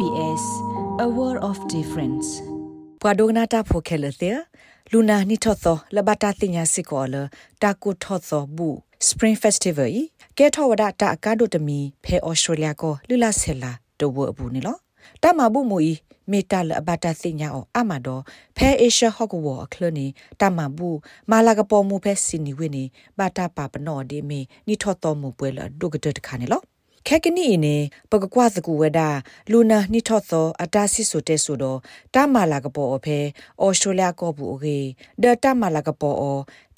SBS a world of difference ပဝဒဂနာတာဖိုခဲလတဲ့လူနာနီထော့သောလဘတာတင်ညာစစ်ကောလတာကုထော့သောဘူး Spring Festival ဤကဲထောဝဒတာအကာဒိုတမီဖဲဩစတြေးလျကိုလူလာဆဲလာတဝအဘူးနီလောတမဘူးမူဤမေတ္တာလဘတာတင်ညာအောအမတော်ဖဲအေရှဟော့ကဝအခလနီတမဘူးမာလာကပေါ်မူဖဲစင်နီဝင်းနီဘာတာပါပနောဒီမီနီထော့တော်မူပွဲလဒုကတတခါနီလော ခက်ကနီနေပကကွာစကူဝဒလူနာနိထော့သောအတာစစ်ဆိုတဲ့ဆိုတော့တမလာကပေါ်အဖဲအော်စတြေးလျကောဘူးအေဒတမလာကပေါ်အ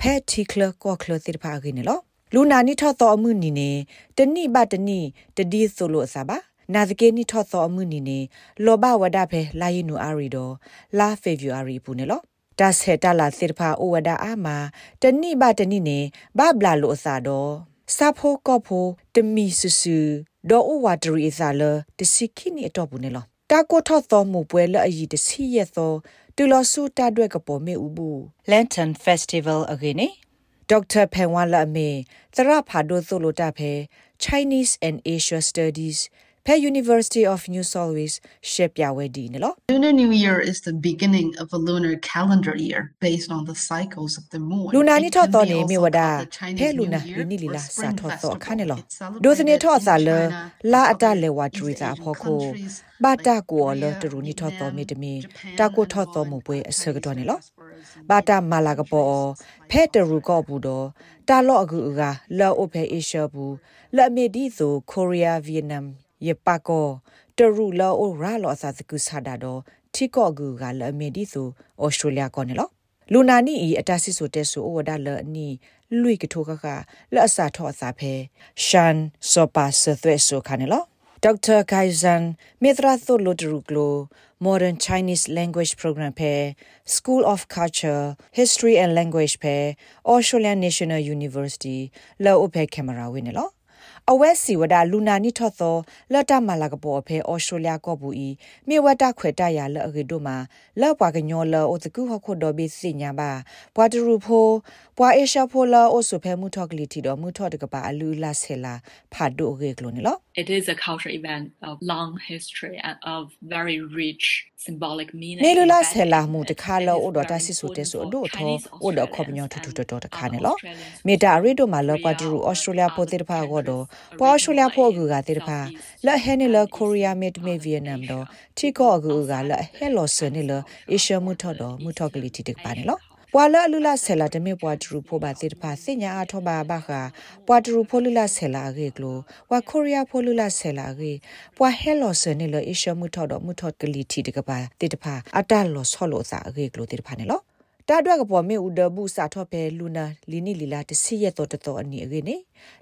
ဖဲတီကလကောကလတိဖာအေနေလောလူနာနိထော့သောအမှုနီနေတနိဘတနိတဒီဆိုလို့အစားပါနာဒကေနိထော့သောအမှုနီနေလောဘဝဒဖဲလာယီနူအာရီတော့လာဖေဗူအာရီပူနေလောဒါဆေတလာစစ်ဖာအိုဝဒအာမာတနိဘတနိနေဘဘလာလို့အစားတော့ စာဖိုကောဖိုတမီဆူဆူဒေါ်အိုဝါတရီစာလတစီခိနီအတော့ဘူးနေလောတာကိုထော့သောမှုပွဲလအီတစီရဲ့သောတူလဆူတာတွက်ကပေါ်မေဥဘူး Lantern Festival အခေနေဒေါက်တာဖန်ဝါလာမေသရဖာဒိုဆိုလိုတာဖဲ Chinese and Asia Studies ဖဲ University of New South Wales ရှက်ပြဝဲဒီနော် Lunar New Year is the beginning of a lunar calendar year based on the cycles of the moon. လူနာနိထော့တော်နေမြေဝဒဖဲလူနာလူနိလီလာစာထော့တော်ခါနေလောဒိုစနေထော့စာလလာအတလေဝထရီစာဖောခိုဘာတာကိုလတရူနိထော့တော်မေတမီတာကိုထော့တော်မူပွဲအစကတော်နေလောဘာတာမာလာကပေါ်ဖဲတရူကော့ဘူးတော့တာလော့အကူ ကလော့အိုဖဲအေရှဘူးလက်မေဒီဆိုကိုရီးယားဗီယက်နမ်ယပကောတရူလောအိုရာလောအစာစကုဆာဒါတော့တီကော့ဂူကလအမေဒီဆိုဩစတြေးလျကောနေလောလူနာနီအီအတဆစ်ဆိုတဲ့ဆိုဩဝဒါလအနီလွိကထိုကကလက်အစာထောအစာဖဲရှန်စောပါဆသွဲဆိုခါနေလောဒေါက်တာဂိုင်ဇန်မေသရာသိုလိုဒရူကလို Modern Chinese Language Program ဖဲ School of Culture History and Language ဖဲ Australian National University လောအဖဲကင်မရာဝင်းနော် အဝဲစီဝဒလူနာနိထော့သောလတ်တမလာကပေါ်ဖဲဩစတြေးလျကောဘူးဤမြေဝတခွေတရလအကေတို့မှာလောက်ပွားကညောလောအိုတကူဟခုတော်ဘီစညာပါဘွာတရူဖိုဘွာအေရှာဖိုလာအိုဆုဖဲမှုထော့ကလီတီတော်မှုထော့တကပါအလူလာဆဲလာဖာဒိုရေကလိုနေလော It is a cultural event of long history and of very rich symbolic meaning. နေလူလာဆဲလာမှုတခါလောအိုတော်တဆစ်ဆိုတဲ့ဆိုတို့ထောအိုတော်ခေါပညောထူထူတော်တခါနေလောမေတာရီတို့မှာလောပွားတရူဩစတြေးလျပိုတေတဖာကောတော့ပွာဩစတြေးလျဖို့ကူကတေတဖာလက်ဟဲနေလကိုရီးယားမစ်မေဗီယက်နမ်တော့တီကောအကူကလက်ဟဲလောဆနေလအေရှမှုထော့တော့မှုထော့ကလေးတီတပါနေလော ပွာလအလူလာဆဲလာတမေပွာထရူဖိုဘာတေတဖာစညာအထောပါဘခါပွာထရူဖိုလူလာဆဲလာရေကလိုဝါကိုရီးယားဖိုလူလာဆဲလာရေပွာဟဲလောဆနေလအေရှမှုထော့တော့မှုထော့ကလေးတီတကပါတေတဖာအတလောဆောလောစာရေကလိုတေတဖာနေလော တာတွက်ကပေါ်မေဥဒဘူးစာထော့ပဲလူနာလီနီလီလာတစီရတော့တော်အနီအကေနေ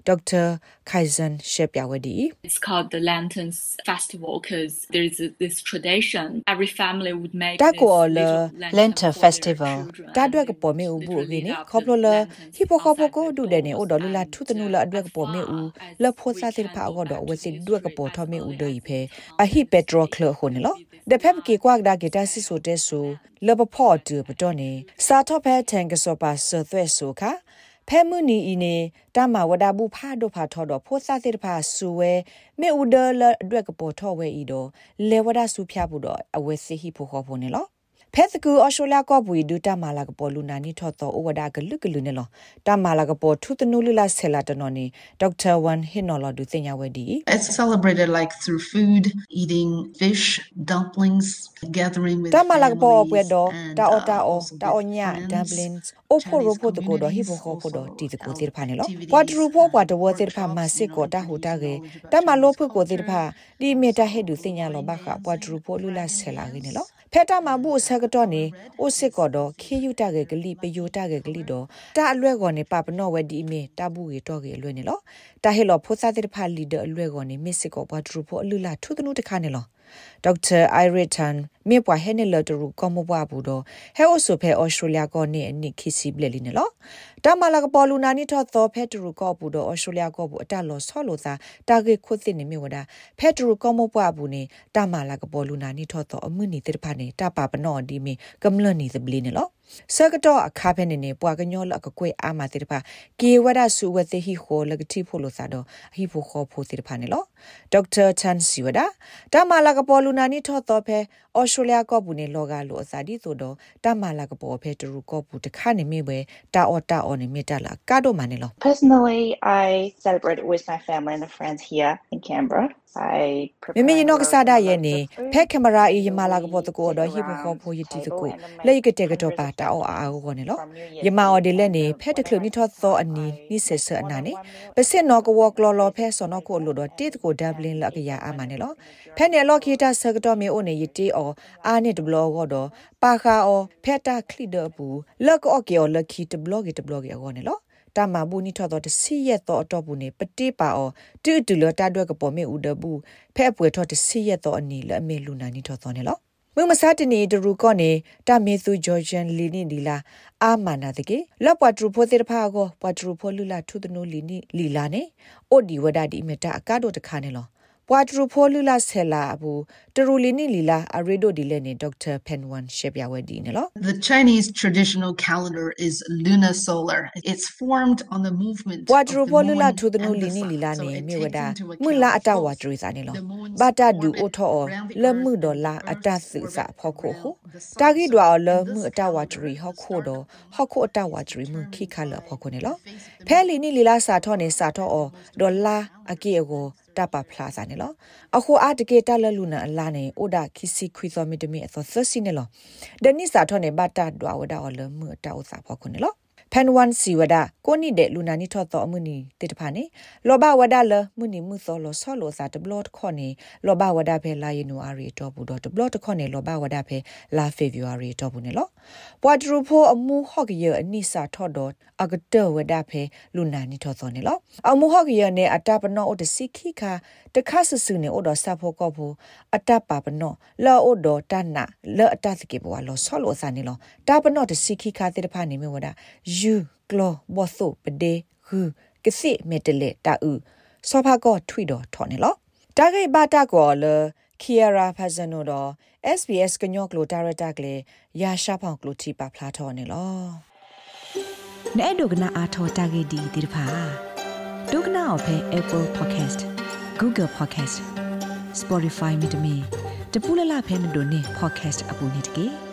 ဒေါက်တာခိုင်ဇန်ရှေပြဝဒီ It's called the Lanterns Festival because there is a, this tradition every family would make တာ this ကိုလ little လန် lantern တာ for their festival children တာတွက်ကပေါ်မေဥဘူးအကေနေခေါပလိုလဟီပိုခေါပိုကိုဒူတဲ့နေဩဒေါ်လလာထုတနူလအတွက်ကပေါ်မေဥလဖိုစာတိဖာအောတော့ဝစီဒွက်ကပေါ်ထမေဥဒိဖဲအဟိပက်ထရိုကလခုန်လောဒဖက်ကေကွာဒါဂီတာစီဆိုတဲ့ဆိုလဘဖော့တူပတော်နေစာတော့ဖဲတန်ကစောပါဆသွဲဆိုခါဖဲမှုနီအီနေတမဝဒဘူးဖာဒိုဖာထော်တော့ဖိုးစားတဲ့ဖာဆူဝဲမေဥဒလအတွက်ကပေါ်ထော်ဝဲဤတော့လေဝဒဆူဖျားဘူးတော့အဝဲစီဟီဖိုခေါ်ဖို့နေလော ဖက်စကူအော်စတြေးလျကဘူဒူတမလာကပေါ်လူနာနီထော့တော့ဩဝဒါကလုကလူနေလောတမလာကပေါ်ထုတနူလူလာဆဲလာတနော်နေဒေါက်တာဝန်ဟင်နော်လောဒူတင်ညာဝဲဒီ It's celebrated like through food, eating fish, dumplings, gathering with တမလာကပေါ်ပွဲ families, တော့ and, တာအော် uh, တာအော် also တာ with အော်ညာ friends, dumplings အိုဖိုရိုဖိုတကိုတော့ဟီဖိုခေါ်ဖို့တော့တီတကိုတိဖာနေလောပွာဒရူဖိုပွာဒဝတိဖာမစစ်ကိုတာဟူတာကေတမလိုဖို့ကိုတိဖာဒီမီတာဟဲဒူတင်ညာလောဘခပွာဒရူဖိုလူလာဆဲလာနေလော ဖက်တာမဘူးဆကတော့နေအိုစစ်ကောတော့ခေယူတာကေဂလိပယိုတာကေဂလိတော့တာအလွဲကောနေပပနောဝဲဒီမီတာဘူးကေတော့ကေအလွဲနေလောတာဟဲလောဖိုစားတိဖာလီဒအလွဲကောနေမစ်စစ်ကောပွာဒရူဖိုအလူလာထုတနုတခါနေလောဒေါက်တာအိုင်ရစ်တန်မြေပွားဟဲနေလတရူကောမဘွားဘူးတော့ဟဲအိုဆိုဖဲဩစတြေးလျကောနေအနိခိစီဘလက်လီနေလောတမလာကပေါ်လူနာနီထော့သောဖဲတရူကောဘူးတော့ဩစတြေးလျကောဘူးအတလောဆောလို့သာတာဂေခွတ်စစ်နေမြေဝဒဖဲတရူကောမဘွားဘူးနေတမလာကပေါ်လူနာနီထော့သောအမှုနီတေတဖာနေတပါပနောဒီမီကမလနီသဘလီနေလောစကတော့အခါဖဲနေနေပွာကညောလကကွေအာမတိတဖာကေဝဒဆုဝတိဟီခိုလကတိဖိုလိုစာတော့ဟီဖိုခေါဖိုတိတဖာနေလောဒေါက်တာချန်စီဝဒတမလာကပေါ်လူနာနီထော့တော့ဖဲအော်စတြေးလျကောဘူးနေလောကလိုအစာဒီဆိုတော့တမလာကပေါ်ဖဲတရူကောဘူးတခါနေမိပဲတာအော်တာအော်နေမိတလာကတော့မနေလော Personally, I celebrated with my family and friends here in Canberra. I မမေနောကစားဒရဲ့နေဖက်ကင်မရာအေးယမလာကပေါ်တကိုတော့ဟိဘခေါ်ဖို့ယတီတကိုလေကတဲ့ကတော့ပါတာအော်အာကိုနေလောယမအော်ဒီလက်နေဖက်တကလနီထောသောအနီနိဆက်ဆအနာနေပစစ်နောကဝကလောလောဖဲဆောနောကိုလို့တော့တိတကိုဒဘလင်လကရအာမနေလောဖက်နေလောခီတာဆကတော့မေအိုနေယတီအော်အာနေတဘလောကတော့ပါခါအော်ဖက်တာခလီဒဘူးလက်ကော့ကေအော်လက်ခီတဘလော့ကေတဘလော့ကေအော်နေလော တမဘူးနိထောတော့တစီရက်တော့အတော့ဘူးနေပတိပါအောတူတူလတာတွက်ကပေါ်မေဥဒဘူးဖဲ့ပွေထောတစီရက်တော့အနီလအမေလူနာနိထောတော့နေလောမမစတနီဒရူကောနေတာမေသူဂျော်ဂျန်လီနီဒီလာအာမနာတကေလပွားထရဖိုတေတဖာကိုပွားထရဖိုလူလာထုဒနိုလီနီလီလာနေအိုဒီဝဒဒီမတာအကားတို့တခါနေလော ပွားထရဖိုလူလာဆဲလာဘူးတရူလီနီလီလာအရီဒိုဒီလဲနေဒေါက်တာဖန်ဝန်ရှေပြဝဲဒီနေလော The Chinese traditional calendar is lunar solar. It's formed on the movement ပွာ of ဒ the ရဘောလူလာ moon ထုဒနို and လီ the နီ sun. လီလာ So နေ it မြေဝ takes ဒ into မွလာ account အတဝါ both ဒရစာနေလော the moon's ဘာတာဒူ orbit အိုထော around the လ earth မှုဒေါ်လာ and အ the တ earth's သုစာ orbit ဖောက်ခိုဟု around the sun. တာဂီဒွာလ So မှု this အတဝါဒ calendar ရီဟောက် is ခိုတော့ started ဟောက်ခိုအတဝါဒရီမှုခိခါလဖောက်ခိုနေလောဖဲလီနီလီလာစာထောနေစာထောအော်ဒေါ်လာ အကေကိုတပဖလာစာနေလောအခုအတကေတလလူနာအလာနေအိုဒါခီစီခွီသောမီတမီအသောသစီနေလောဒနိစာထောနေဘတာဒွာဝဒါအော်လမှုအတောစာဖောက်ခိုနေလော ဖန်ဝန်စီဝဒကိုနိတဲ့လူနာနိထော့တော့အမှုနီတေတဖာနေလောဘဝဒလမှုနီမှုသောလောဆောလောစာတဘလော့ခေါနေလောဘဝဒဖဲလာယနူအာရီတော့ဘူးတော့တဘလော့ခေါနေလောဘဝဒဖဲလာဖေဗူအာရီတော့ဘူးနေလောပွာဒရူဖိုအမှုဟော့ကရအနိစာထော့တော့အကတဝဒဖဲလူနာနိထော့သောနေလောအမှုဟော့ကရနေအတပနော့တစီခိခာတခါဆဆူနေဩတော့ဆဖို့ကောဖို့အတပပနော့လောဩတော့တနလောအတသကေဘဝလောဆောလောစာနေလောတပနော့တစီခိခာတေတဖာနေမြဝဒယူကလောဘောသုပဒေဟူကစိမေတလေတာဥစောဖာကောထွိတော်ထော်နေလောတာဂိဘတာကောလခီယာရာဖာဇနိုတော့ SBS ကညော့ကလိုဒါရတာကလေရာရှာဖောင်ကလိုတီပါဖလာထော်နေလောနဲ့ဒုကနာအာထောတာဂေဒီဒီဖာဒုကနာအဖဲ Apple Podcast Google Podcast Spotify မြေတမီတပူလလဖဲမတို့နေ podcast အပူနေတကေ